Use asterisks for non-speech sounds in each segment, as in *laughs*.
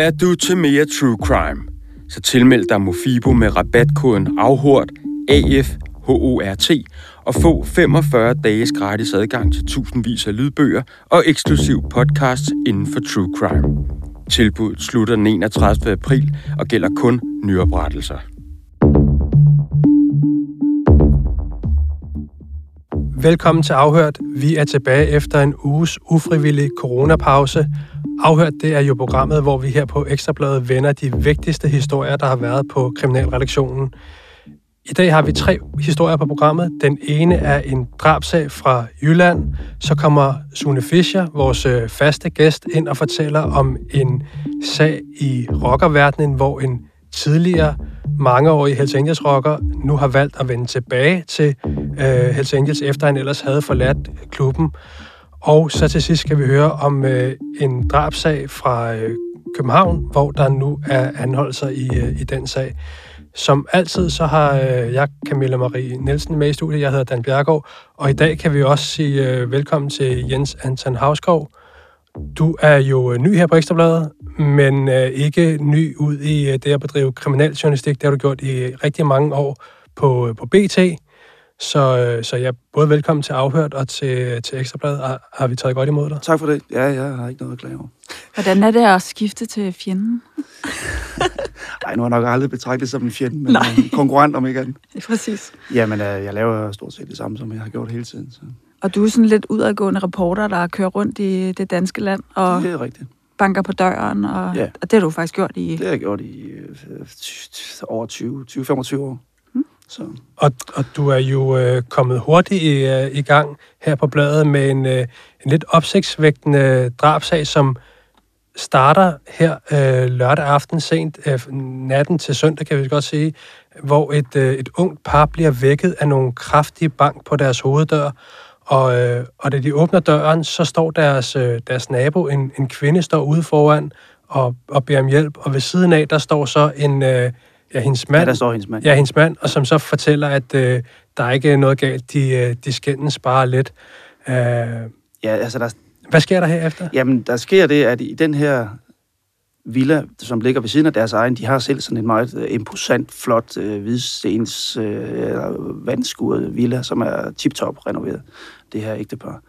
Er du til mere true crime? Så tilmeld dig Mofibo med rabatkoden AFHORT, AFHORT, og få 45 dages gratis adgang til tusindvis af lydbøger og eksklusiv podcast inden for true crime. Tilbuddet slutter den 31. april og gælder kun nyoprettelser. Velkommen til Afhørt. Vi er tilbage efter en uges ufrivillig coronapause. Afhørt, det er jo programmet, hvor vi her på Ekstrabladet vender de vigtigste historier, der har været på Kriminalredaktionen. I dag har vi tre historier på programmet. Den ene er en drabsag fra Jylland. Så kommer Sune Fischer, vores øh, faste gæst, ind og fortæller om en sag i rockerverdenen, hvor en tidligere mangeårig Hells Angels rocker nu har valgt at vende tilbage til øh, Hells Angels, efter han ellers havde forladt klubben. Og så til sidst skal vi høre om øh, en drabsag fra øh, København, hvor der nu er anholdelser i, øh, i den sag. Som altid, så har øh, jeg Camilla Marie Nielsen med i studiet. Jeg hedder Dan Bjergård, og i dag kan vi også sige øh, velkommen til Jens Anton Havskov. Du er jo øh, ny her på Ekstrabladet, men øh, ikke ny ud i øh, det at bedrive kriminaljournalistik. Det har du gjort i rigtig mange år på, øh, på BT. Så, øh, så jeg både velkommen til Afhørt og til, til Ekstrabladet. Har, har vi taget godt imod dig? Tak for det. Ja, jeg har ikke noget at klage over. Hvordan er det at skifte til fjenden? *laughs* Nej, nu har jeg nok aldrig betragtet det som en fjende, men Nej. en konkurrent om ikke andet. *laughs* Præcis. Jamen, øh, jeg laver stort set det samme, som jeg har gjort hele tiden. Så. Og du er sådan lidt udadgående reporter, der kører rundt i det danske land og Det er rigtigt. banker på døren, og, Ja. og det har du faktisk gjort i... Det har jeg gjort i øh, t- over 20, 20-25 år. Så Og, og du er jo øh, kommet hurtigt i, øh, i gang her på bladet med en, øh, en lidt opsigtsvægtende drabsag, som starter her øh, lørdag aften sent, øh, natten til søndag, kan vi godt sige, hvor et, øh, et ungt par bliver vækket af nogle kraftige bank på deres hoveddør. Og, øh, og da de åbner døren, så står deres, øh, deres nabo, en, en kvinde, står ude foran og, og beder om hjælp. Og ved siden af, der står så en, øh, ja, hendes mand. ja, der står hendes mand. Ja, hendes mand, og som så fortæller, at øh, der er ikke noget galt. De, øh, de skændes bare lidt. Øh, Ja, altså, der, hvad sker der herefter? jamen, der sker det, at i den her villa, som ligger ved siden af deres egen, de har selv sådan en meget øh, imposant, flot, øh, hvidstens, øh, vandskuret villa, som er tip-top renoveret, det her ægtepar.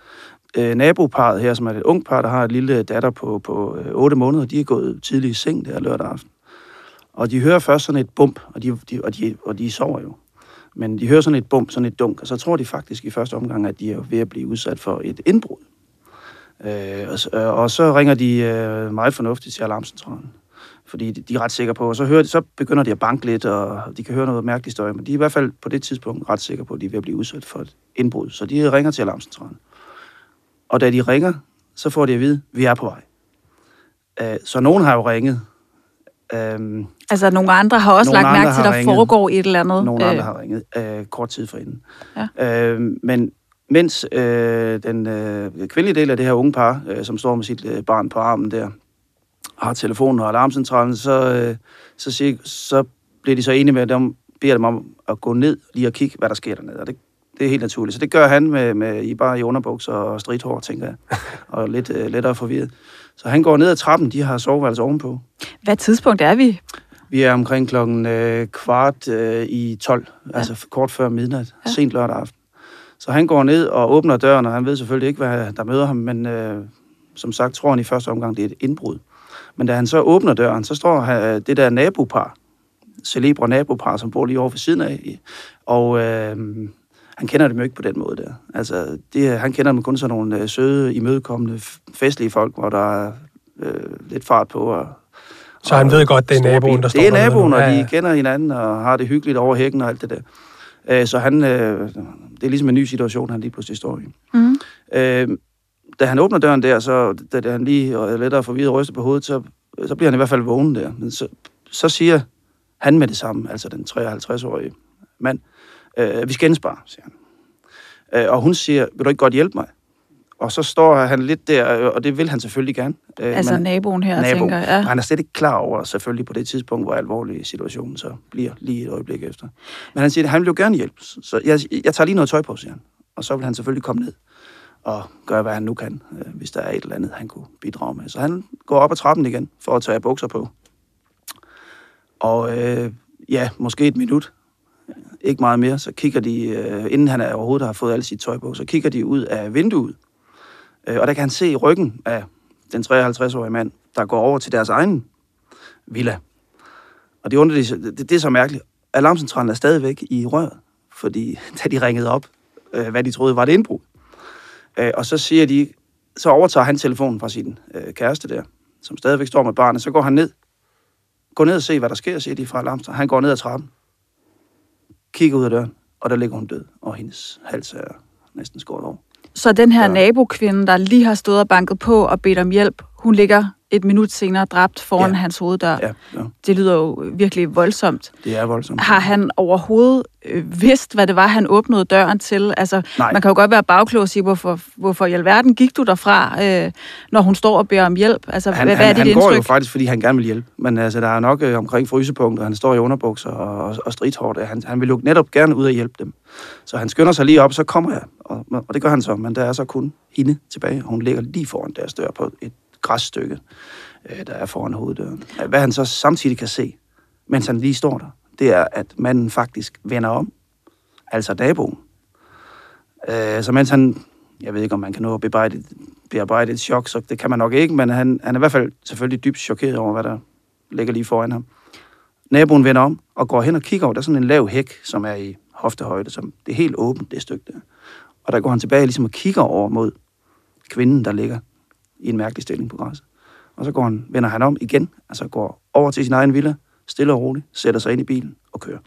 Øh, naboparet her, som er et ung par, der har et lille datter på, på øh, 8 måneder, de er gået tidligt i seng der lørdag aften. Og de hører først sådan et bump, og de, de, og, de, og de sover jo. Men de hører sådan et bump, sådan et dunk, og så tror de faktisk i første omgang, at de er ved at blive udsat for et indbrud. Øh, og, så- øh, og så ringer de øh, meget fornuftigt til alarmcentralen. Fordi de, de er ret sikre på, og så, hører de, så begynder de at banke lidt, og de kan høre noget mærkeligt støj, men de er i hvert fald på det tidspunkt ret sikre på, at de er ved at blive udsat for et indbrud. Så de ringer til alarmcentralen. Og da de ringer, så får de at vide, at vi er på vej. Øh, så nogen har jo ringet. Øh, Altså, nogle andre har også lagt mærke til, at der ringet. foregår et eller andet. Nogle andre har ringet øh, kort tid forinden. Ja. Øh, men mens øh, den øh, kvindelige del af det her unge par, øh, som står med sit øh, barn på armen der, har telefonen og alarmcentralen, så, øh, så, siger, så bliver de så enige med dem, beder dem om at gå ned lige og kigge, hvad der sker dernede. Og det, det er helt naturligt. Så det gør han med, med i bare i underbukser og stridthår, tænker jeg, *laughs* og lidt øh, lettere forvirret. Så han går ned ad trappen, de har soveværelse ovenpå. Hvad tidspunkt er vi? Vi er omkring klokken øh, kvart øh, i 12, ja. altså kort før midnat, Ja. sent lørdag aften. Så han går ned og åbner døren, og han ved selvfølgelig ikke, hvad der møder ham, men øh, som sagt tror han i første omgang, det er et indbrud. Men da han så åbner døren, så står han, det der nabopar, celebre nabopar, som bor lige over ved siden af, og øh, han kender dem jo ikke på den måde der. Altså, det, han kender dem kun som nogle øh, søde, imødekommende, festlige folk, hvor der er øh, lidt fart på, og Så han ved godt, det er naboen, der står Det er naboen, og Ja, de ja. kender hinanden og har det hyggeligt over hækken og alt det der. Øh, Så han, øh, det er ligesom en ny situation, han lige pludselig står i. Mm. Øh, Da han åbner døren der, så da da han lige er lettere forvirret og ryster på hovedet, så, så bliver han i hvert fald vågen der. Men så, så siger han med det samme, altså den 53-årige mand, øh, vi skændes bare, siger han. Øh, og hun siger, vil du ikke godt hjælpe mig? Og så står han lidt der, øh, og det vil han selvfølgelig gerne. Øh, Altså men- naboen her, nabo. tænker jeg. Ja. Han er slet ikke klar over, selvfølgelig på det tidspunkt, hvor alvorlig situationen så bliver lige et øjeblik efter. Men han siger, at han vil jo gerne hjælpe. Så jeg, jeg tager lige noget tøj på, siger han. Og så vil han selvfølgelig komme ned. og gøre, hvad han nu kan, øh, hvis der er et eller andet, han kunne bidrage med. Så han går op ad trappen igen for at tage bukser på. Og øh, ja, måske et minut, ikke meget mere, så kigger de, øh, inden han er overhovedet har fået alle sit tøj på, så kigger de ud af vinduet. Øh, og der kan han se ryggen af den 53-årige mand, der går over til deres egen villa. Og det, undrer de, det, det er så mærkeligt. Alarmcentralen er stadigvæk i røret, fordi *laughs* da de ringede op, øh, hvad de troede var det indbrud. Øh, og så siger de, så overtager han telefonen fra sin øh, kæreste der, som stadigvæk står med barnet. Så går han ned, går ned og ser, hvad der sker, siger de fra alarmcentralen. Han går ned ad trappen, kigger ud af døren, og der ligger hun død, og hendes hals er næsten skåret over. Så den her Ja. nabokvinde, der lige har stået og banket på og bedt om hjælp, hun ligger et minut senere dræbt foran Ja. hans hoveddør. Ja, ja, Det lyder jo virkelig voldsomt. det er voldsomt. Har han overhovedet øh, vidst, hvad det var, han åbnede døren til? Altså, Nej. man kan jo godt være bagklog og sige, hvorfor, hvorfor i alverden gik du derfra, øh, når hun står og beder om hjælp? Altså, Han, hvad, hvad er han, dit han går indtryk? jo faktisk, fordi han gerne vil hjælpe. Men altså, der er nok øh, omkring frysepunkter, han står i underbukser og, og, og stridthårdt. Han, han vil jo netop gerne ud og hjælpe dem. Så han skynder sig lige op, så kommer jeg. Og, og det gør han så, men der er så kun hende tilbage. og Hun ligger lige foran deres dør på et græsstykke, øh, der er foran hoveddøren. Hvad han så samtidig kan se, mens han lige står der, det er, at manden faktisk vender om. Altså naboen. Øh, så mens han, jeg ved ikke, om man kan nå at bearbejde, bearbejde et chok, så det kan man nok ikke, men han, han er i hvert fald selvfølgelig dybt chokeret over, hvad der ligger lige foran ham. Naboen vender om og går hen og kigger over. Der er sådan en lav hæk, som er i hoftehøjde, som det er helt åbent, det stykke der. Og der går han tilbage ligesom og kigger over mod kvinden, der ligger i en mærkelig stilling på græsset. Og så går han, vender han om igen, altså går over til sin egen villa, stille og roligt, sætter sig ind i bilen og kører.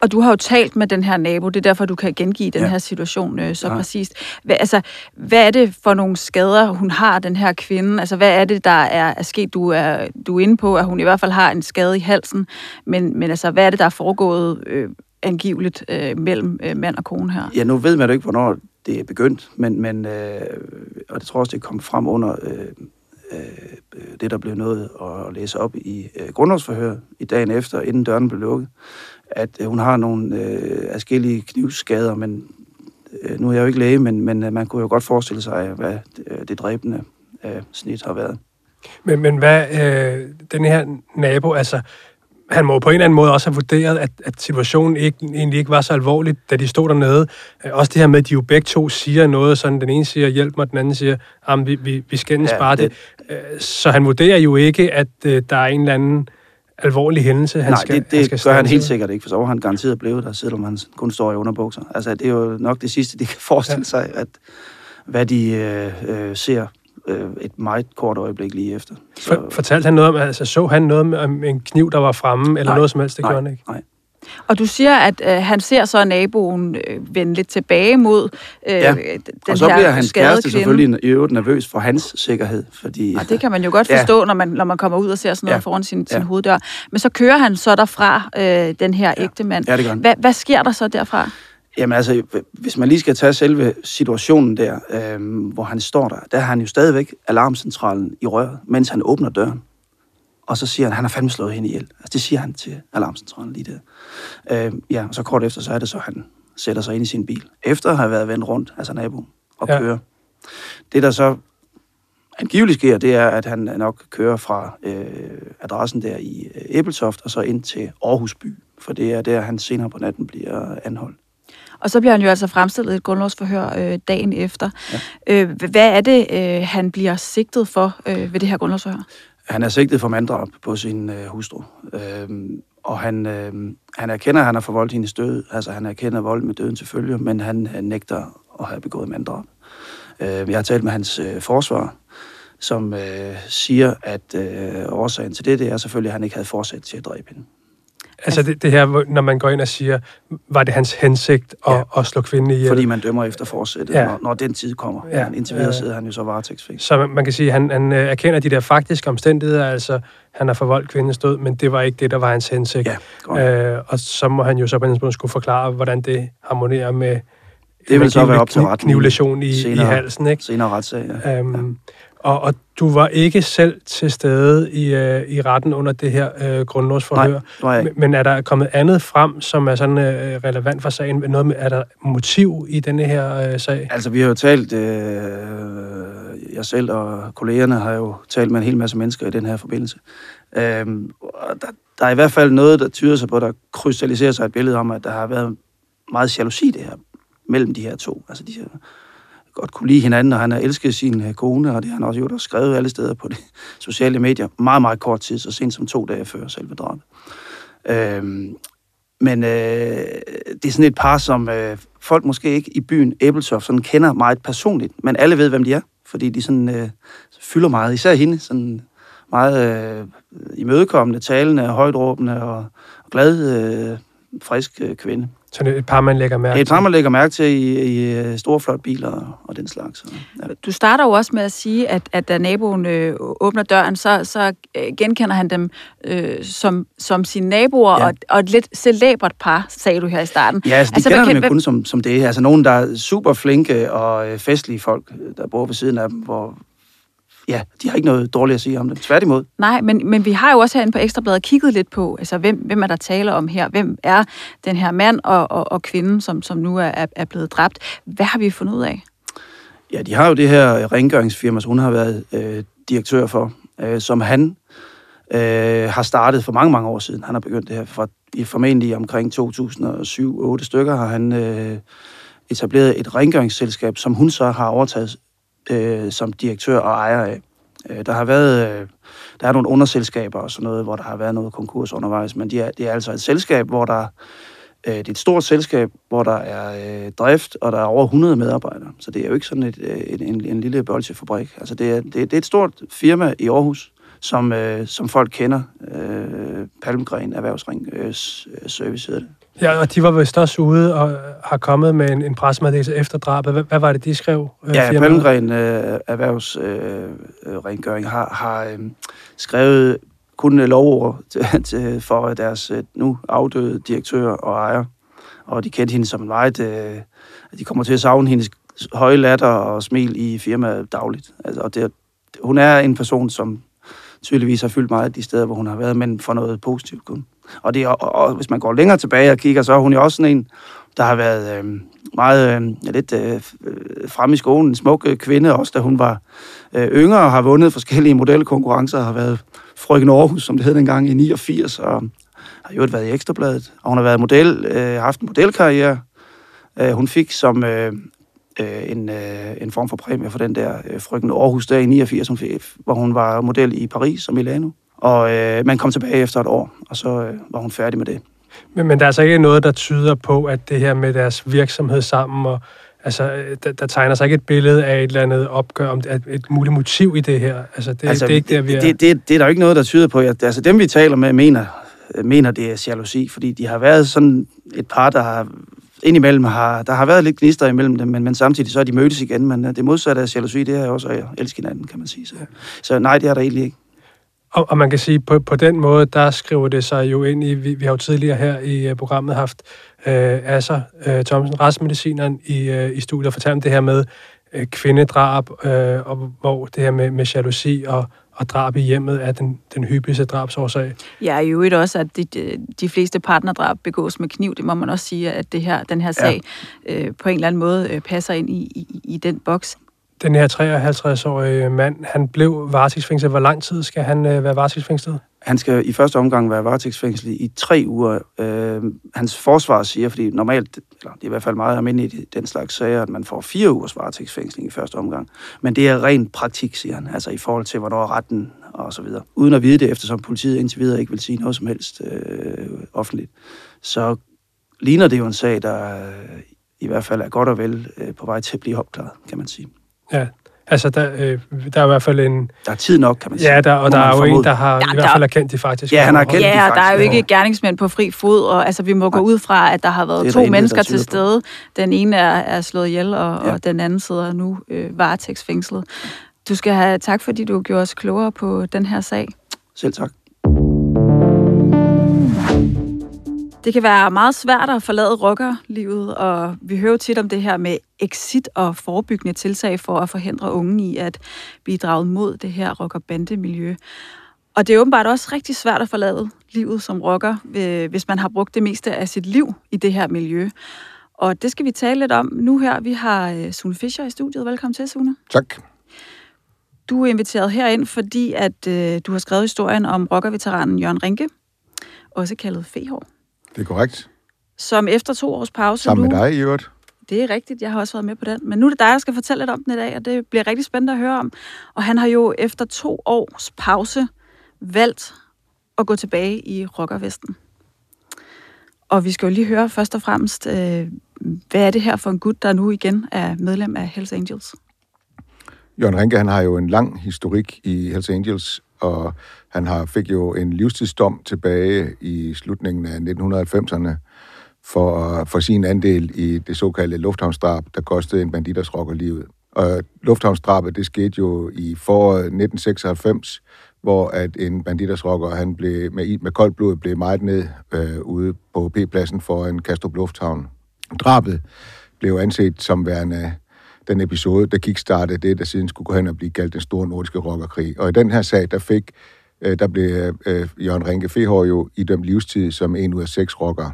Og du har jo talt med den her nabo, det er derfor, du kan gengive den Ja. her situation øh, så Ja. præcist. Hvad, altså, hvad er det for nogle skader, hun har, den her kvinde? Altså, hvad er det, der er, er sket? Du er, du er inde på, at hun i hvert fald har en skade i halsen, men, men altså, hvad er det, der er foregået øh, angiveligt øh, mellem øh, mand og kone her? Ja, nu ved man jo ikke, hvornår det er begyndt, men, men øh, og det tror også, det kom frem under øh, øh, det, der blev nået at læse op i øh, grundlovsforhør i dagen efter, inden døren blev lukket, at øh, hun har nogle øh, forskellige knivskader, men øh, nu er jeg jo ikke læge, men, men øh, man kunne jo godt forestille sig, hvad øh, det dræbende øh, snit har været. Men, men hvad, øh, den her nabo, altså, han må på en eller anden måde også have vurderet, at, at situationen ikke, egentlig ikke var så alvorlig, da de stod dernede. Øh, Også det her med, at de jo begge to siger noget, sådan den ene siger, hjælp mig, den anden siger, jamen, vi, vi, vi skændes ja, bare det. det- Øh, Så han vurderer jo ikke, at øh, der er en eller anden alvorlig hændelse, han Nej, skal det, det han skal gør han helt sikkert ikke, for så var han garanteret blevet der, selvom han kun står i underbukser. Altså, det er jo nok det sidste, de kan forestille ja. sig, at hvad de øh, øh, ser øh, et meget kort øjeblik lige efter. For, fortalte han noget om, altså så han noget om- om en kniv, der var fremme, eller Nej, noget som helst, det nej, gjorde han ikke? Nej. Og du siger, at øh, han ser så naboen øh, vende lidt tilbage mod øh, Ja, den Og så bliver hans kæreste kvinde. selvfølgelig i øvrigt nervøs for hans sikkerhed, fordi... Og det kan man jo godt *laughs* Ja. forstå, når, man, når man kommer ud og ser sådan noget Ja. foran sin, sin Ja. hoveddør. Men så kører han så derfra, øh, den her ægte mand. Ja, det gør han. Hvad, hvad sker der så derfra? Jamen altså, hvis man lige skal tage selve situationen der, øh, hvor han står der, der har han jo stadigvæk alarmcentralen i røret, mens han åbner døren. Og så siger han, at han har fandme slået hende ihjel. Altså, det siger han til alarmcentralen lige der. Øh, ja, og så kort efter, så er det så, han sætter sig ind i sin bil. Efter at have været vendt rundt, altså naboen, og Ja. kører. Det, der så angiveligt sker, det er, at han nok kører fra øh, adressen der i øh, Æbeltoft, og så ind til Aarhus by. For det er der, han senere på natten bliver anholdt. Og så bliver han jo altså fremstillet i et grundlovsforhør øh, dagen efter. Ja. Øh, hvad er det, øh, han bliver sigtet for øh, ved det her grundlovsforhør? Han er sigtet for manddrab på sin øh, hustru. Øhm, og han, øh, han erkender, at han har forvoldt hendes død. Altså, han erkender vold med døden til følge, men han øh, nægter at have begået manddrab. Øh, jeg har talt med hans øh, forsvar, som øh, siger, at øh, årsagen til det, det er selvfølgelig, at han ikke havde forsæt til at dræbe hende. Altså det, det her, når man går ind og siger, var det hans hensigt at, Ja. at slå kvinden ihjel? Fordi man dømmer efter forsættet, Ja. ja. når, når den tid kommer. Ja. Ja. Indtil videre Ja. sidder han jo så varetægtsfængslet. Så man, kan sige, at han, han øh, erkender de der faktiske omstændigheder, altså han har forvoldt kvindens død, men det var ikke det, der var hans hensigt. Ja, øh, og så må han jo så på en skulle forklare, hvordan det harmonerer med Det vil så være op til retten knivlæsion i, i senere. halsen, ikke? Senere retssag, ja. Øhm, Og, og du var ikke selv til stede i, øh, i retten under det her øh, grundlovsforhør. Nej, ikke. Men, er der kommet andet frem, som er sådan øh, relevant for sagen? Noget med, er der motiv i denne her øh, sag? Altså, vi har jo talt, øh, jeg selv og kollegerne har jo talt med en hel masse mennesker i den her forbindelse. Øh, der, der er i hvert fald noget, der tyder sig på, der krystalliserer sig et billede om, at der har været meget jalousi det her, mellem de her to. Altså, de har godt kunne lide hinanden, og han har elsket sin øh, kone, og det har han også gjort og skrevet alle steder på de *laughs* sociale medier. Meget, meget kort tid, så sent som to dage før selve drabet. Øhm, men øh, det er sådan et par, som øh, folk måske ikke i byen Æbeltoft sådan kender meget personligt, men alle ved, hvem de er, fordi de sådan øh, fylder meget, især hende, sådan meget øh, imødekommende, talende, højtråbende og, og glad, øh, frisk øh, kvinde. Sådan et par, man lægger mærke Et par, til. man lægger mærke til i, i øh, store, flotte biler og, og den slags. Så, ja. Du starter jo også med at sige, at, at da naboen øh, åbner døren, så, så øh, genkender han dem øh, som, som sine naboer, Ja. og, og et lidt celebert par, sagde du her i starten. Ja, altså, de Altså, kender dem kan- jo kun som, som det. Altså nogen, der er super flinke og øh, festlige folk, der bor ved siden af dem, hvor ja, de har ikke noget dårligt at sige om dem. Tværtimod. Nej, men, men vi har jo også herinde på Ekstrabladet kigget lidt på, altså hvem, hvem er der taler om her? Hvem er den her mand og, og, og kvinden, som, som nu er, er- blevet dræbt? Hvad har vi fundet ud af? Ja, de har jo det her rengøringsfirma, som hun har været øh, direktør for, øh, som han øh, har startet for mange, mange år siden. Han har begyndt det her for i formentlig omkring 2007-8 stykker har han øh, etableret et rengøringsselskab, som hun så har overtaget øh, som direktør og ejer af. Øh, der har været øh, der er nogle underselskaber og sådan noget, hvor der har været noget konkurs undervejs, men de er, det er altså et selskab, hvor der øh, det er et stort selskab, hvor der er øh, drift, og der er over 100 medarbejdere. Så det er jo ikke sådan et, øh, en, en, en lille bolsjefabrik. Altså det er, det, det er et stort firma i Aarhus, som, øh, som folk kender. Øh, Palmgren Erhvervsring øh, øh, Service hedder det. Ja, og de var vist også ude og har kommet med en, en pressemeddelelse efter drabet. Hvad, hvad var det, de skrev? øh, Ja? Palmgren øh, Erhvervsrengøring øh, øh, har, har øh, skrevet kun øh, lovord *laughs* til, til, for deres øh, nu afdøde direktør og ejer. Og de kendte hende som en meget... Øh, de kommer til at savne hendes høje latter og smil i firmaet dagligt. Altså, og det, hun er en person, som tydeligvis har fyldt meget de steder, hvor hun har været, men for noget positivt kun. Og, det, og, og hvis man går længere tilbage og kigger, så er hun jo også sådan en, der har været øh, meget øh, lidt øh, øh frem i skolen. En smuk øh, kvinde, også da hun var øh, yngre og har vundet forskellige modelkonkurrencer, har været frøken Aarhus, som det hed dengang, i 89, og har jo været i Ekstrabladet. Og hun har været model, øh, haft en modelkarriere. Øh, hun fik som øh, øh, en, øh, en form for præmie for den der øh, frøken Aarhus der i 89, hun fik, hvor hun var model i Paris og Milano. Og øh, man kom tilbage efter et år, og så øh, var hun færdig med det. Men, men der er altså ikke noget, der tyder på, at det her med deres virksomhed sammen, og altså, øh, der, der tegner sig ikke et billede af et eller andet opgør, om et, et muligt motiv i det her. Altså, det, altså, det er ikke der, vi er. Det, det, det er der jo ikke noget, der tyder på. At, altså dem, vi taler med, mener, mener det er jalousi, fordi de har været sådan et par, der har indimellem har, der har været lidt gnister imellem dem, men, men samtidig så er de mødtes igen. Men øh, det modsatte af jalousi, det er også at elske hinanden, kan man sige. Så, så nej, det er der egentlig ikke. Og, og man kan sige, på, på den måde, der skriver det sig jo ind i, vi, vi har jo tidligere her i uh, programmet haft uh, Asser uh, Thomsen, retsmedicineren, i, uh, i studiet og fortalt om det her med uh, kvindedrab, uh, og hvor det her med, med jalousi og, og drab i hjemmet er den, den hyppigste drabsårsag. Ja, i øvrigt også, at de, de, de fleste partnerdrab begås med kniv. Det må man også sige, at det her, den her sag ja. øh, på en eller anden måde øh, passer ind i, i, i den boks. Den her 53-årige mand, han blev varetægtsfængslet. Hvor lang tid skal han øh, være varetægtsfængslet? Han skal i første omgang være varetægtsfængslet i tre uger. Øh, hans forsvar siger, fordi normalt, eller det er i hvert fald meget almindeligt i den slags sager, at man får fire ugers varetægtsfængsling i første omgang. Men det er ren praktik, siger han, altså i forhold til, hvornår retten og så videre. Uden at vide det, eftersom politiet indtil videre ikke vil sige noget som helst øh, offentligt. Så ligner det jo en sag, der øh, i hvert fald er godt og vel øh, på vej til at blive opklaret, kan man sige. Ja, altså der, øh, der er i hvert fald en... Der er tid nok, kan man sige. Ja, der, og der er jo en, der har Ja, ja, i hvert der- fald erkendt det faktisk. Ja, han har erkendt- Ja, og der er jo faktisk, ikke gerningsmænd på fri fod, og altså, vi må gå ud fra, at der har Det været to mennesker til stede. Den ene er, er slået ihjel, og, Ja. og den anden sidder nu øh, varetægtsfængslet. Du skal have tak, fordi du gjorde os klogere på den her sag. Selv tak. Det kan være meget svært at forlade rockerlivet, og vi hører jo tit om det her med exit og forebyggende tiltag for at forhindre unge i at blive draget mod det her rocker-bande-miljø. Og det er åbenbart også rigtig svært at forlade livet som rocker, øh, hvis man har brugt det meste af sit liv i det her miljø. Og det skal vi tale lidt om nu her. Vi har øh, Sune Fischer i studiet. Velkommen til, Sune. Tak. Du er inviteret herind, fordi at øh, du har skrevet historien om rockerveteranen Jørgen Rinke, også kaldet Fehår, Det er korrekt. som efter to års pause Sammen nu... med dig i øvrigt. Det er rigtigt, jeg har også været med på den. Men nu er det dig, der skal fortælle lidt om den i dag, og det bliver rigtig spændende at høre om. Og han har jo efter to års pause valgt at gå tilbage i rockervesten. Og vi skal jo lige høre først og fremmest, øh, hvad er det her for en gut, der nu igen er medlem af Hells Angels? Jørgen Rinke, han har jo en lang historik i Hells Angels, og han har, fik jo en livstidsdom tilbage i slutningen af 1990'erne for, for sin andel i det såkaldte lufthavnsdrab, der kostede en banditers rocker livet. Og lufthavnsdrabet, det skete jo i foråret 1996, hvor at en banditers rocker, han blev med, med koldt blod blev meget ned øh, ude på P-pladsen for en Kastrup Lufthavn. Drabet blev anset som værende den episode, der kickstartede det, der siden skulle gå hen og blive kaldt den store nordiske rockerkrig. Og i den her sag, der fik, øh, der blev øh, Jørgen Rinke Fehår jo idømt livstid som en ud af seks rockere.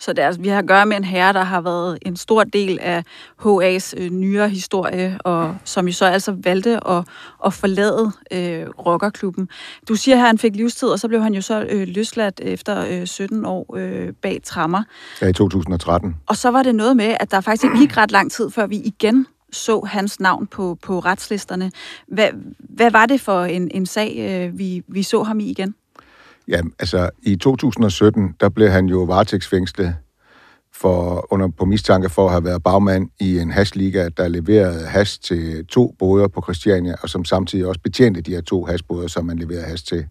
Så det er, altså, vi har at gøre med en herre, der har været en stor del af HA's øh, nyere historie, og som jo så altså valgte at, at forlade øh, rockerklubben. Du siger her, at han fik livstid, og så blev han jo så øh, løsladt efter øh, 17 år øh, bag trammer. Ja, i 2013. Og så var det noget med, at der faktisk ikke gik ret lang tid, før vi igen så hans navn på, på retslisterne. Hvad, hvad var det for en, en sag, øh, vi, vi så ham i igen? Ja, altså i 2017, der blev han jo varetægtsfængslet for, under, på mistanke for at have været bagmand i en hashliga, der leverede hash til to båder på Christiania, og som samtidig også betjente de her to hashboder, som man leverede hash til.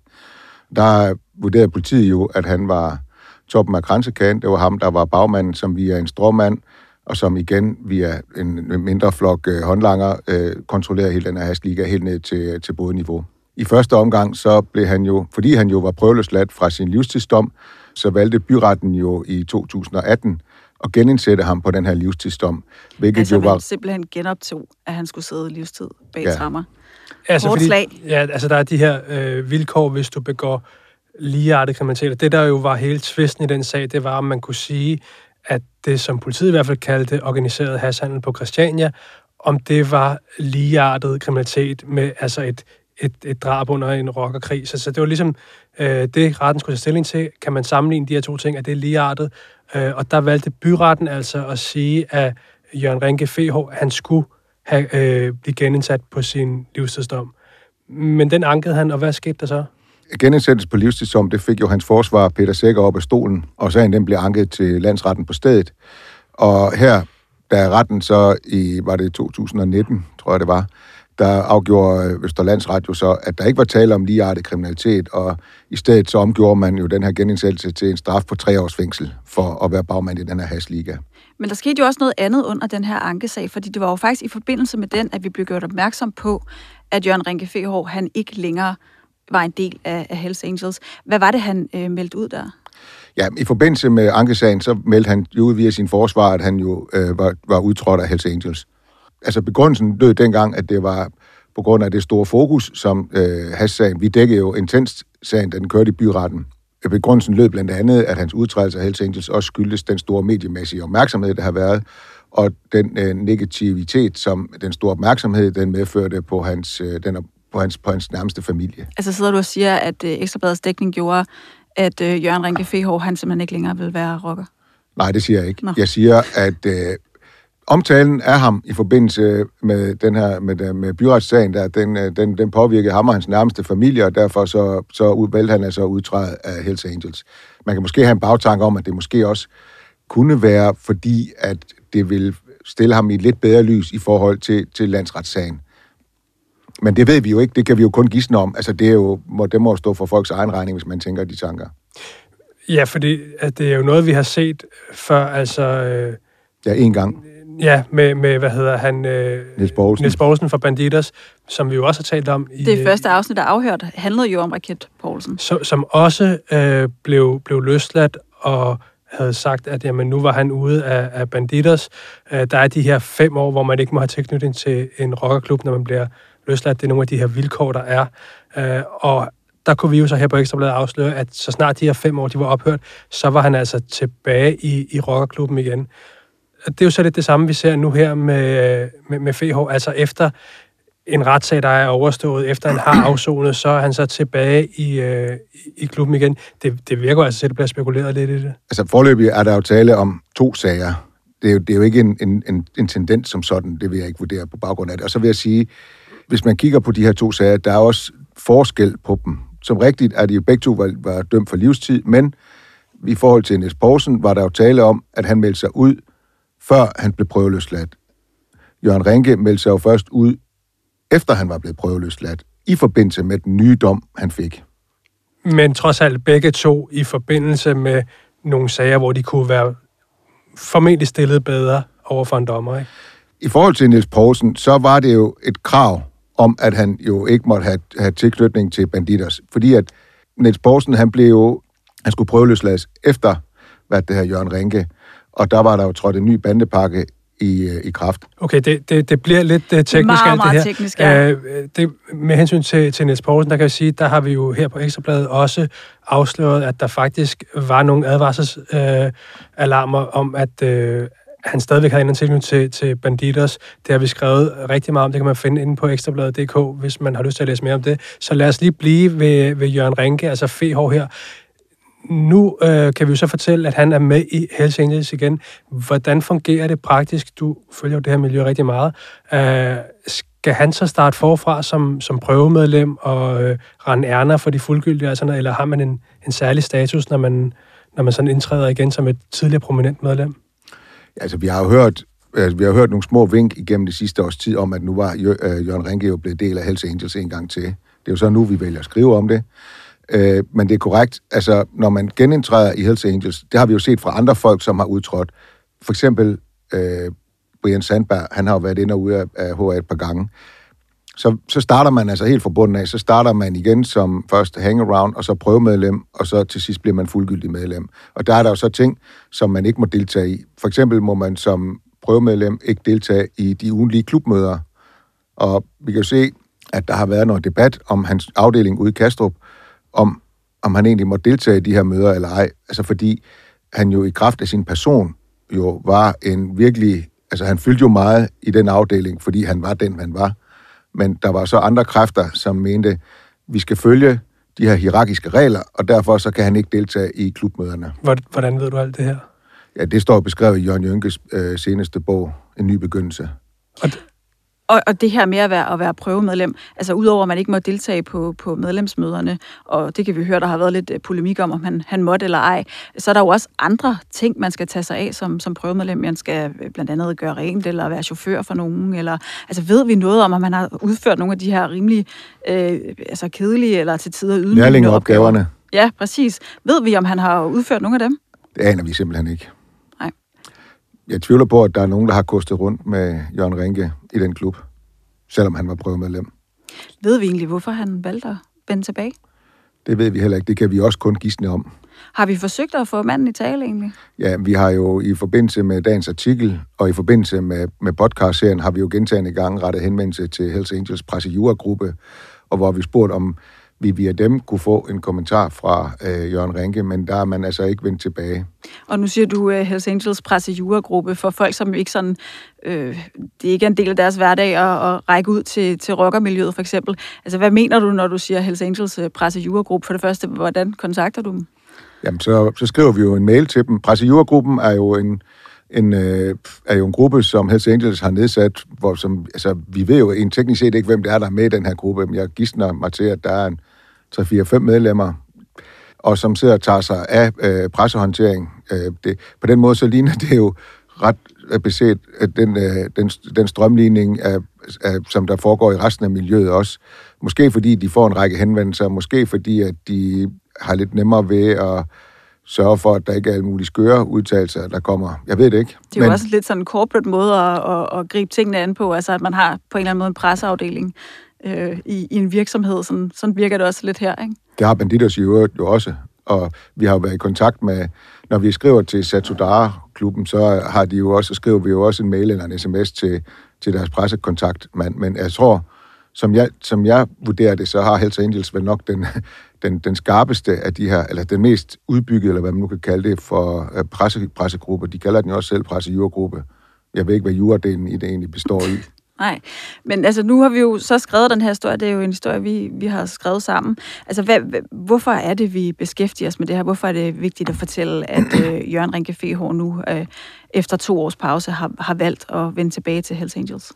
Der vurderede politiet jo, at han var toppen af kransekagen. Det var ham, der var bagmanden, som via en stråmand, og som igen via en mindre flok øh, håndlanger øh, kontrollerede hele den her hashliga helt ned til, til bådniveau. I første omgang, så blev han jo, fordi han jo var prøveløsladt fra sin livstidsdom, så valgte byretten jo i 2018 at genindsætte ham på den her livstidsdom, hvilket Altså, jo var... man simpelthen genoptog, at han skulle sidde livstid bag Ja. ja. trammer. Altså, Hårdt slag. Ja, altså der er de her øh, vilkår, hvis du begår ligeartet kriminalitet. Det, der jo var hele tvisten i den sag, det var, om man kunne sige, at det, som politiet i hvert fald kaldte organiseret hashandel på Christiania, om det var ligeartet kriminalitet med altså et, et, et drab under en rockerkrig. Så, så det var ligesom øh, det, retten skulle tage stilling til. Kan man sammenligne de her to ting? Er det ligeartet? Øh, og der valgte byretten altså at sige, at Jørgen Rinke FH, han skulle have, øh, blive genindsat på sin livstidsdom. Men den ankede han, og hvad skete der så? Genindsættelse på livstidsom, det fik jo hans forsvar Peter Sækker op af stolen, og sagen den blev anket til landsretten på stedet. Og her, da retten så i, var det 2019, tror jeg det var, der afgjorde øh, Østerlandsret jo så, at der ikke var tale om ligeartet kriminalitet, og i stedet så omgjorde man jo den her genindsættelse til en straf på tre års fængsel for at være bagmand i den her hasliga. Men der skete jo også noget andet under den her ankesag, fordi det var jo faktisk i forbindelse med den, at vi blev gjort opmærksom på, at Jørgen Rinke Fehår, han ikke længere var en del af, af Hells Angels. Hvad var det, han øh, meldte ud der? Ja, i forbindelse med ankesagen, så meldte han jo ud via sin forsvar, at han jo øh, var, var udtrådt af Hells Angels. Altså begrundelsen lød dengang, at det var på grund af det store fokus, som øh, Hass-sagen, vi dækkede jo intens sagen, da den kørte i byretten. Begrundelsen lød blandt andet, at hans udtrædelse af Hells Angels også skyldes den store mediemæssige opmærksomhed, der har været, og den øh, negativitet, som den store opmærksomhed, den medførte på hans, øh, den, på hans, på hans nærmeste familie. Altså sidder du og siger, at øh, Ekstrabladets dækning gjorde, at øh, Jørgen Rinke Fehår, han simpelthen ikke længere vil være rocker? Nej, det siger jeg ikke. Nå. Jeg siger, at øh, omtalen af ham i forbindelse med den her med, med byretssagen, der, den, øh, den, den påvirkede ham og hans nærmeste familie, og derfor så, så valgte han altså udtræde af Hells Angels. Man kan måske have en bagtanke om, at det måske også kunne være, fordi at det vil stille ham i et lidt bedre lys i forhold til, til landsretssagen. Men det ved vi jo ikke, det kan vi jo kun gisne om. Altså det, er jo, må, det må jo stå for folks egen regning, hvis man tænker de tanker. Ja, fordi at det er jo noget, vi har set før, altså... Øh, Ja, en gang. ja, med, med, hvad hedder han? Øh, Niels Poulsen. Niels Poulsen fra Banditers, som vi jo også har talt om. I, Det øh, første afsnit, der er afhørt, handlede jo om Raket Poulsen. som, som også øh, blev, blev løsladt og havde sagt, at jamen, nu var han ude af, af Banditers. Øh, der er de her fem år, hvor man ikke må have tilknytning til en rockerklub, når man bliver løsladt. Det er nogle af de her vilkår, der er. Øh, og der kunne vi jo så her på Ekstrabladet afsløre, at så snart de her fem år de var ophørt, så var han altså tilbage i, i rockerklubben igen. Det er jo så lidt det samme, vi ser nu her med, med, med FH. Altså efter en retssag, der er overstået, efter han har afsonet, så er han så tilbage i, øh, i klubben igen. Det, det virker altså til, at det bliver spekuleret lidt i det. Altså forløbig er der jo tale om to sager. Det er jo, det er jo ikke en, en, en, en tendens som sådan, det vil jeg ikke vurdere på baggrund af det. Og så vil jeg sige, hvis man kigger på de her to sager, der er også forskel på dem. Som rigtigt er de jo begge to var, var dømt for livstid, men i forhold til Niels Poulsen var der jo tale om, at han meldte sig ud, før han blev prøveløsladt. Jørgen Rinke meldte sig jo først ud, efter han var blevet prøveløsladt, i forbindelse med den nye dom, han fik. Men trods alt begge to i forbindelse med nogle sager, hvor de kunne være formentlig stillet bedre over for en dommer, ikke? I forhold til Niels Poulsen, så var det jo et krav om, at han jo ikke måtte have, have tilknytning til banditers. Fordi at Niels Poulsen, han blev jo, han skulle prøveløslades efter, hvad det her Jørgen Rinke, og der var der jo trådt en ny bandepakke i, øh, i kraft. Okay, det, det, det bliver lidt uh, teknisk meget, alt det meget her. teknisk, ja. Uh, det, med hensyn til, til Niels Poulsen, der kan jeg sige, der har vi jo her på Ekstrabladet også afsløret, at der faktisk var nogle advarselsalarmer uh, om, at uh, han stadigvæk havde en tilknytning til, til Banditers. Det har vi skrevet rigtig meget om. Det kan man finde inde på ekstrabladet.dk, hvis man har lyst til at læse mere om det. Så lad os lige blive ved, ved Jørgen Rinke, altså FH her. Nu øh, kan vi jo så fortælle, at han er med i Hells Angels igen. Hvordan fungerer det praktisk? Du følger jo det her miljø rigtig meget. Øh, skal han så starte forfra som, som prøvemedlem og øh, rende ærner for de fuldgyldige, altså, eller har man en, en særlig status, når man, når man sådan indtræder igen som et tidligere prominent medlem? Altså, vi har jo hørt, altså, vi har hørt nogle små vink igennem det sidste års tid om, at nu var Jør- øh, Jørgen Rinke jo blevet del af Hells Angels en gang til. Det er jo så nu, vi vælger at skrive om det. Øh, men det er korrekt, altså, når man genindtræder i Hells Angels, det har vi jo set fra andre folk, som har udtrådt. For eksempel øh, Brian Sandberg, han har jo været ind og ude af, af HR et par gange. Så, så starter man altså helt fra bunden af. Så starter man igen som først hangaround, og så prøvemedlem, og så til sidst bliver man fuldgyldig medlem. Og der er der jo så ting, som man ikke må deltage i. For eksempel må man som prøvemedlem ikke deltage i de ugenlige klubmøder. Og vi kan jo se, at der har været noget debat om hans afdeling ude i Kastrup, om, om han egentlig må deltage i de her møder eller ej. Altså fordi han jo i kraft af sin person jo var en virkelig... Altså han fyldte jo meget i den afdeling, fordi han var den, han var. Men der var så andre kræfter, som mente, vi skal følge de her hierarkiske regler, og derfor så kan han ikke deltage i klubmøderne. Hvordan ved du alt det her? Ja, det står beskrevet i Jørgen Jønkes øh, seneste bog, En ny begyndelse. Og, Og, og det her med at være, at være prøvemedlem, altså udover at man ikke må deltage på, på medlemsmøderne, og det kan vi høre, der har været lidt øh, polemik om, om han, han måtte eller ej, så er der jo også andre ting, man skal tage sig af som, som prøvemedlem. Man skal øh, blandt andet gøre rent, eller være chauffør for nogen, eller altså ved vi noget om, om man har udført nogle af de her rimelig øh, altså kedelige, eller til tider ydmygende Lærlingeopgaverne, Ja, præcis. Ved vi, om han har udført nogle af dem? det aner vi simpelthen ikke. Jeg tvivler på, at der er nogen, der har kostet rundt med Jørgen Rinke i den klub, selvom han var prøvemedlem. Ved vi egentlig, hvorfor han valgte at vende tilbage? Det ved vi heller ikke. Det kan vi også kun gisne om. Har vi forsøgt at få manden i tale egentlig? Ja, vi har jo i forbindelse med dagens artikel og i forbindelse med, med podcast-serien, har vi jo gentagende gange rettet henvendelse til Hells Angels presse og hvor vi spurgt om vi via dem kunne få en kommentar fra øh, Jørgen Rinke, men der er man altså ikke vendt tilbage. Og nu siger du uh, Hells Angels presse for folk, som ikke sådan, øh, det ikke er en del af deres hverdag at, at række ud til, til rockermiljøet for eksempel. Altså, hvad mener du, når du siger Hells Angels uh, presse? For det første, hvordan kontakter du dem? Jamen, så, så skriver vi jo en mail til dem. Pressejurgruppen er jo en, en, øh, er jo en gruppe, som Hells Angels har nedsat, hvor som, altså, vi ved jo en teknisk set ikke, hvem det er, der er med i den her gruppe, men jeg gidsner mig til, at der er en 3-4-5 medlemmer, og som sidder og tager sig af øh, pressehåndtering. Øh, det, på den måde så ligner det jo ret øh, beset at den, øh, den, den strømligning, af, af, som der foregår i resten af miljøet også. Måske fordi de får en række henvendelser, måske fordi at de har lidt nemmere ved at sørge for, at der ikke er alle mulige skøre udtalelser, der kommer. Jeg ved det ikke. Det er jo også lidt sådan en corporate måde at, at, at gribe tingene an på, altså at man har på en eller anden måde en presseafdeling øh, i, i en virksomhed. Sådan, sådan virker det også lidt her, ikke? Det har Banditos i øvrigt jo også, og vi har jo været i kontakt med, når vi skriver til Satudara-klubben, så har de jo også, skriver vi jo også en mail eller en sms til, til deres pressekontakt. Men, men jeg tror, som jeg, som jeg vurderer det, så har Hells Angels vel nok den, *laughs* den, den skarpeste af de her, eller den mest udbyggede, eller hvad man nu kan kalde det, for øh, presse, pressegrupper. De kalder den jo også selv pressejurgruppe. Jeg ved ikke, hvad juradelen i det egentlig består i. Nej, men altså nu har vi jo så skrevet den her historie, det er jo en historie, vi, vi har skrevet sammen. Altså hvad, hvorfor er det, vi beskæftiger os med det her? Hvorfor er det vigtigt at fortælle, at øh, Jørgen Rinke Fehår nu øh, efter to års pause har, har valgt at vende tilbage til Hells Angels?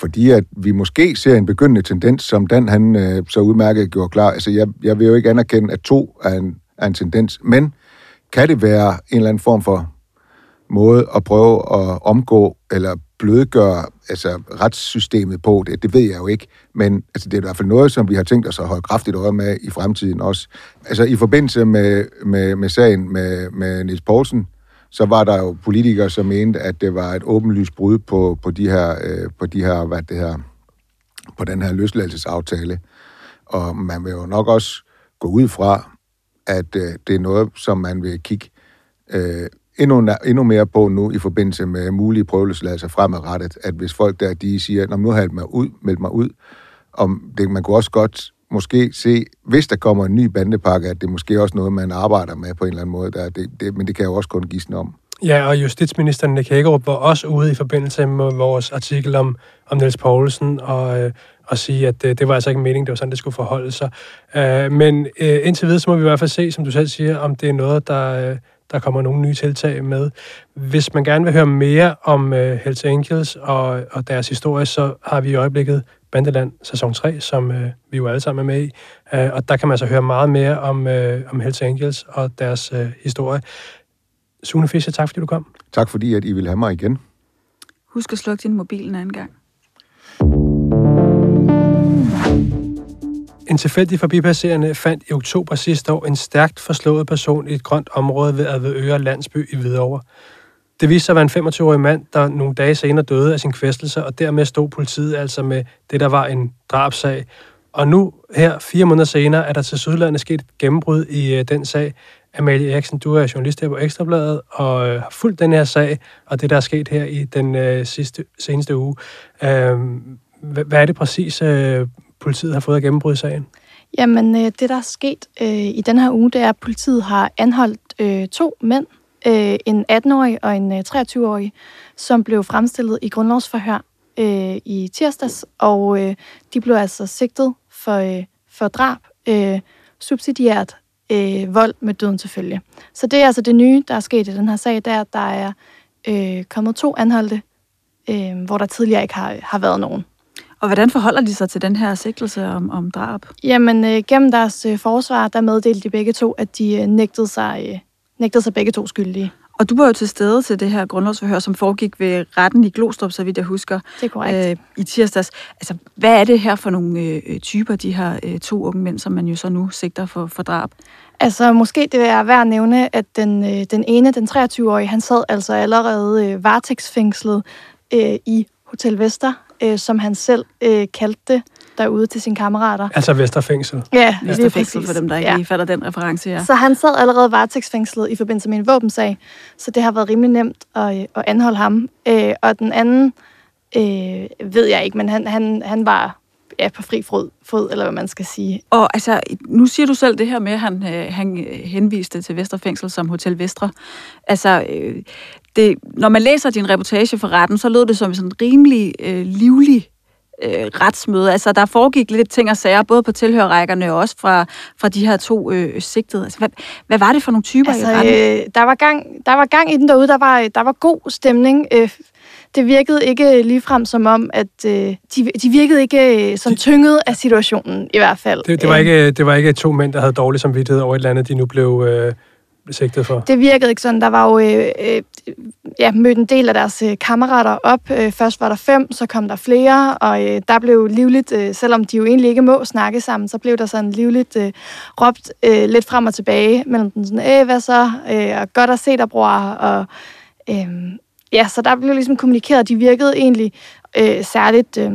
Fordi at vi måske ser en begyndende tendens, som Dan han øh, så udmærket gjorde klar. Altså jeg, jeg vil jo ikke anerkende, at to er en, er en tendens, men kan det være en eller anden form for måde at prøve at omgå eller blødgøre altså, retssystemet på det, det ved jeg jo ikke. Men altså, det er i hvert fald noget, som vi har tænkt os at holde kraftigt øje med i fremtiden også. Altså i forbindelse med, med, med sagen med, med Niels Poulsen, så var der jo politikere, som mente, at det var et åbenlyst brud på, på de her, øh, på de her, hvad det her, på den her løsladelsesaftale. Og man vil jo nok også gå ud fra, at øh, det er noget, som man vil kigge øh, endnu, endnu mere på nu i forbindelse med mulige prøveløsladelser fremadrettet, at hvis folk der, de siger, at nu har jeg mig ud, meldt mig ud, om det, man kunne også godt måske se, hvis der kommer en ny bandepakke, at det er måske også noget, man arbejder med på en eller anden måde. Der, det, det, men det kan jo også kun gives om. Ja, og justitsministeren Nick Hækkerup var også ude i forbindelse med vores artikel om, om Niels Poulsen, og, øh, og sige, at det, det var altså ikke meningen, det var sådan, det skulle forholde sig. Øh, men øh, indtil videre, så må vi i hvert fald se, som du selv siger, om det er noget, der, øh, der kommer nogle nye tiltag med. Hvis man gerne vil høre mere om uh, Hells Angels og, og deres historie, så har vi i øjeblikket Bandeland sæson 3, som uh, vi jo alle sammen er med i. Uh, og der kan man altså høre meget mere om, uh, om Hells Angels og deres uh, historie. Sune Fischer, tak fordi du kom. Tak fordi, at I vil have mig igen. Husk at slukke din mobil en anden gang. En tilfældig forbipasserende fandt i oktober sidste år en stærkt forslået person i et grønt område ved Advedøre landsby i Hvidovre. Det viste sig at være en 25-årig mand, der nogle dage senere døde af sin kvæstelse, og dermed stod politiet altså med det, der var en drabsag. Og nu, her fire måneder senere, er der til Sydlandet sket et gennembrud i øh, den sag. Amalie Eriksen, du er journalist her på Ekstrabladet og øh, har fulgt den her sag, og det, der er sket her i den øh, sidste, seneste uge. Øh, hvad er det præcis, øh, politiet har fået at gennembryde sagen? Jamen, øh, det der er sket øh, i den her uge, det er, at politiet har anholdt øh, to mænd, øh, en 18-årig og en øh, 23-årig, som blev fremstillet i grundlovsforhør øh, i tirsdags, og øh, de blev altså sigtet for, øh, for drab, øh, subsidiært øh, vold med døden til følge. Så det er altså det nye, der er sket i den her sag, der der er øh, kommet to anholdte, øh, hvor der tidligere ikke har, har været nogen. Og hvordan forholder de sig til den her sigtelse om, om drab? Jamen, øh, gennem deres øh, forsvar, der meddelte de begge to, at de øh, nægtede, sig, øh, nægtede sig begge to skyldige. Og du var jo til stede til det her grundlovsforhør, som foregik ved retten i Glostrup, så vidt jeg husker. Det er korrekt. Øh, I tirsdags. Altså, hvad er det her for nogle øh, typer, de her øh, to unge mænd, som man jo så nu sigter for, for drab? Altså, måske det er værd at nævne, at den, øh, den ene, den 23-årige, han sad altså allerede øh, varetægtsfængslet øh, i Hotel Vester, øh, som han selv øh, kaldte det derude til sine kammerater. Altså Vesterfængsel. Ja, Vesterfængsel for dem, der ikke ja. lige falder den reference, ja. Så han sad allerede varetægtsfængslet i forbindelse med en våbensag, så det har været rimelig nemt at, øh, at anholde ham. Øh, og den anden øh, ved jeg ikke, men han, han, han var ja, på fri fod, fod, eller hvad man skal sige. Og altså, nu siger du selv det her med, at han, øh, han henviste til Vesterfængsel som Hotel Vestre. Altså, øh, det, når man læser din reportage for retten, så lød det som sådan en rimelig øh, livlig øh, retsmøde. Altså, der foregik lidt ting og sager, både på tilhørrækkerne og også fra, fra de her to øh, sigtede. Altså, hvad, hvad var det for nogle typer altså, i retten? Øh, der, var gang, der var gang i den derude. Der var, der var god stemning. Øh, det virkede ikke ligefrem som om, at øh, de, de virkede ikke øh, som tynget af situationen, i hvert fald. Det, det, var ikke, det var ikke to mænd, der havde dårlig samvittighed over et eller andet, de nu blev... Øh sigtet for? Det virkede ikke sådan. Der var jo øh, øh, ja, mødt en del af deres øh, kammerater op. Øh, først var der fem, så kom der flere, og øh, der blev livligt, øh, selvom de jo egentlig ikke må snakke sammen, så blev der sådan livligt øh, råbt øh, lidt frem og tilbage mellem den sådan, øh, hvad så? Øh, og godt at se dig, bror. Og, øh, ja, så der blev ligesom kommunikeret. De virkede egentlig øh, særligt... Øh,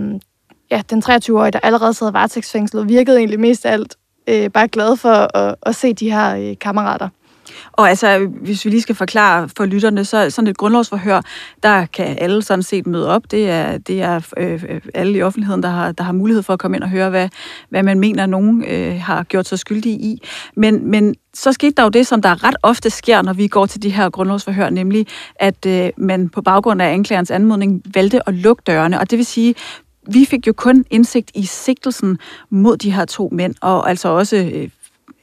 ja, den 23-årige, der allerede sad varetægtsfængslet, virkede egentlig mest af alt øh, bare glad for at, at se de her øh, kammerater. Og altså, hvis vi lige skal forklare for lytterne, så sådan et grundlovsforhør, der kan alle sådan set møde op. Det er, det er øh, øh, alle i offentligheden, der har, der har mulighed for at komme ind og høre, hvad, hvad man mener, nogen øh, har gjort sig skyldige i. Men, men så skete der jo det, som der ret ofte sker, når vi går til de her grundlovsforhør, nemlig at øh, man på baggrund af anklagerens anmodning valgte at lukke dørene. Og det vil sige, vi fik jo kun indsigt i sigtelsen mod de her to mænd, og altså også øh,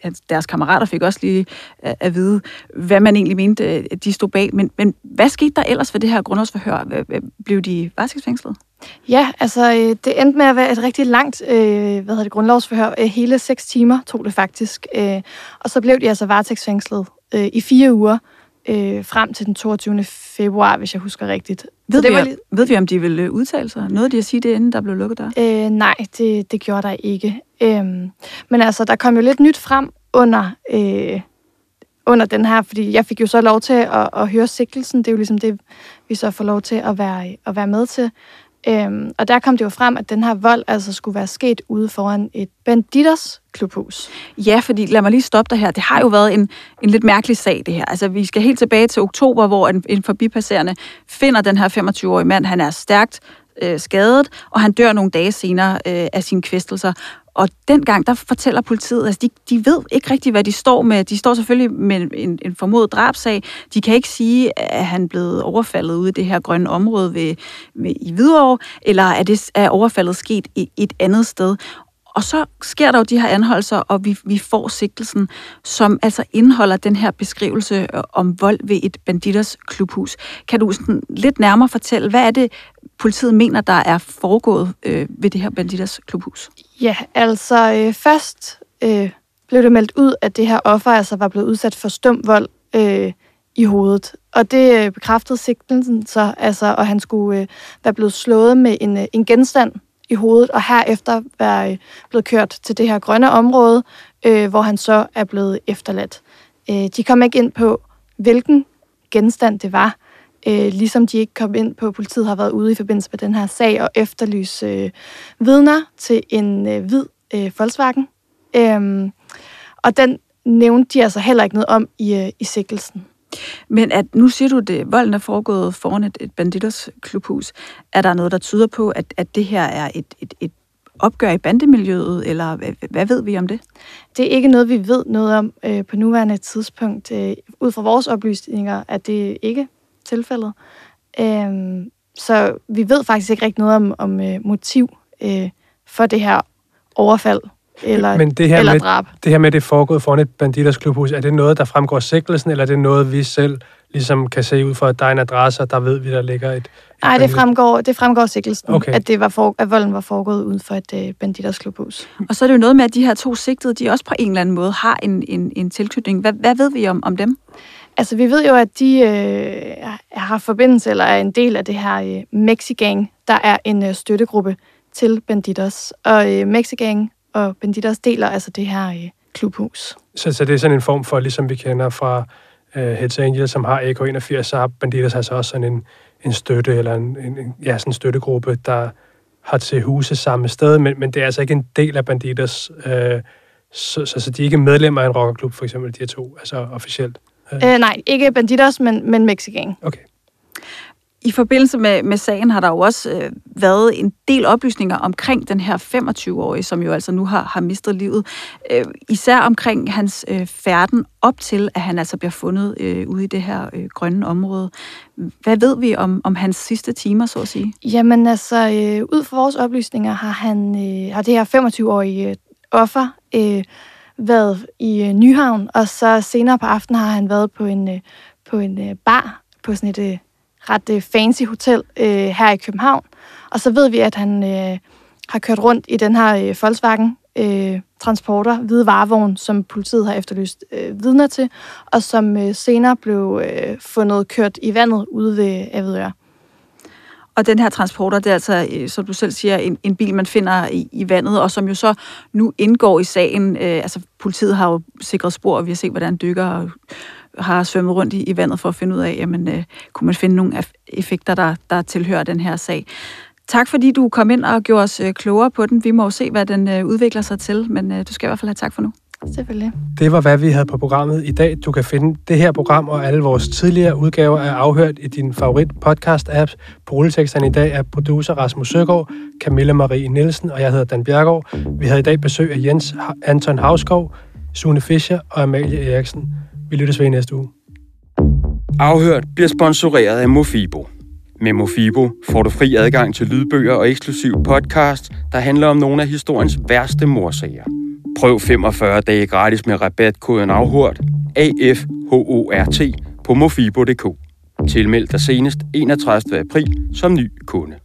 at deres kammerater fik også lige øh, at vide, hvad man egentlig mente, at de stod bag. Men, men hvad skete der ellers ved det her grundlovsforhør? Blev de varetægtsfængslet? Ja, altså øh, det endte med at være et rigtig langt øh, hvad hedder det, grundlovsforhør. Hele seks timer tog det faktisk. Øh, og så blev de altså varetægtsfængslet øh, i fire uger øh, frem til den 22. februar, hvis jeg husker rigtigt. Ved, det vi, var lige... ved vi, om de ville udtale sig? Noget de at sige det, inden der blev lukket der? Øh, nej, det, det gjorde der ikke. Øhm, men altså, der kom jo lidt nyt frem under, øh, under den her, fordi jeg fik jo så lov til at, at høre sigtelsen. Det er jo ligesom det, vi så får lov til at være, at være med til. Øhm, og der kom det jo frem, at den her vold altså skulle være sket ude foran et banditers klubhus. Ja, fordi lad mig lige stoppe dig her. Det har jo været en, en lidt mærkelig sag, det her. Altså, vi skal helt tilbage til oktober, hvor en, en forbipasserende finder den her 25-årige mand. Han er stærkt øh, skadet, og han dør nogle dage senere øh, af sine kvæstelser. Og dengang, der fortæller politiet, altså de, de ved ikke rigtigt, hvad de står med. De står selvfølgelig med en, en formodet drabsag. De kan ikke sige, at han blev blevet overfaldet ude i det her grønne område ved, ved, i Hvidovre, eller er, det er overfaldet sket i et andet sted. Og så sker der jo de her anholdelser, og vi, vi får sigtelsen, som altså indeholder den her beskrivelse øh, om vold ved et banditers klubhus. Kan du sådan lidt nærmere fortælle, hvad er det, politiet mener, der er foregået øh, ved det her banditers klubhus? Ja, altså øh, først øh, blev det meldt ud, at det her offer altså var blevet udsat for stum vold øh, i hovedet. Og det øh, bekræftede sigtelsen så, altså, og han skulle øh, være blevet slået med en, øh, en genstand i hovedet, og herefter være øh, blevet kørt til det her grønne område, øh, hvor han så er blevet efterladt. Øh, de kom ikke ind på, hvilken genstand det var, øh, ligesom de ikke kom ind på, politiet har været ude i forbindelse med den her sag og efterlyse øh, vidner til en øh, hvid øh, Volkswagen. Øh, og den nævnte de altså heller ikke noget om i, øh, i sikkelsen. Men at nu siger du, at volden er foregået foran et, et banditers klubhus. Er der noget, der tyder på, at, at det her er et, et, et opgør i bandemiljøet, eller hvad, hvad ved vi om det? Det er ikke noget, vi ved noget om øh, på nuværende tidspunkt. Øh, ud fra vores oplysninger er det ikke tilfældet. Øh, så vi ved faktisk ikke rigtig noget om, om øh, motiv øh, for det her overfald eller, Men det her eller med, drab. Det her med, det er foregået foran et banditers klubhus, er det noget, der fremgår sigtelsen, eller er det noget, vi selv ligesom kan se ud fra, at der er en adresse, og der ved vi, der ligger et... et Nej, det fremgår, det fremgår sigtelsen, Okay. at, det var for, at volden var foregået uden for et øh, banditers klubhus. Og så er det jo noget med, at de her to sigtede, de også på en eller anden måde har en, en, en tilknytning. Hvad, hvad ved vi om, om dem? Altså, vi ved jo, at de øh, har forbindelse, eller er en del af det her øh, Mexigang, der er en øh, støttegruppe til Banditos. Og øh, Mexigang og Banditos deler altså det her øh, klubhus. Så, så det er sådan en form for, ligesom vi kender fra øh, Hells Angels, som har AK81, så har Banditos altså også sådan en, en støtte, eller en, en, en- ja, sådan en støttegruppe, der har til huse samme sted, men, men det er altså ikke en del af Banditos, øh, så, så, så de er ikke medlemmer af en rockerklub, for eksempel, de her to, altså officielt. Øh, nej, ikke Banditos, men, men Mexigang. Okay. I forbindelse med, med sagen har der jo også øh, været en del oplysninger omkring den her 25-årige, som jo altså nu har, har mistet livet. Øh, især omkring hans øh, færden op til, at han altså bliver fundet øh, ude i det her øh, grønne område. Hvad ved vi om, om hans sidste timer, så at sige? Jamen altså, øh, ud fra vores oplysninger har, han, øh, har det her 25-årige øh, offer øh, været i øh, Nyhavn, og så senere på aftenen har han været på en, øh, på en øh, bar på sådan et øh, ret øh, fancy hotel øh, her i København. Og så ved vi, at han øh, har kørt rundt i den her øh, Volkswagen øh, transporter, hvide varevogn, som politiet har efterlyst øh, vidner til, og som øh, senere blev øh, fundet kørt i vandet ude ved Avedøre. Og den her transporter, det er altså, øh, som du selv siger, en, en bil, man finder i, i vandet, og som jo så nu indgår i sagen. Øh, altså, politiet har jo sikret spor, og vi har set, hvordan dykker har svømmet rundt i, i vandet for at finde ud af, jamen, øh, kunne man finde nogle effekter, der, der tilhører den her sag. Tak fordi du kom ind og gjorde os øh, klogere på den. Vi må jo se, hvad den øh, udvikler sig til, men øh, du skal i hvert fald have tak for nu. Selvfølgelig. Det var, hvad vi havde på programmet i dag. Du kan finde det her program og alle vores tidligere udgaver af Afhørt i din favorit podcast-apps. På rulleteksterne i dag er producer Rasmus Søgaard, Camilla Marie Nielsen og jeg hedder Dan Bjergaard. Vi havde i dag besøg af Jens Anton Havskov, Sune Fischer og Amalie Eriksen. Vi lyttes ved i næste uge. Afhørt bliver sponsoreret af Mofibo. Med Mofibo får du fri adgang til lydbøger og eksklusiv podcast, der handler om nogle af historiens værste morsager. Prøv 45 dage gratis med rabatkoden AFHORT, AFHORT, på mofibo.dk. Tilmeld dig senest 31. april som ny kunde.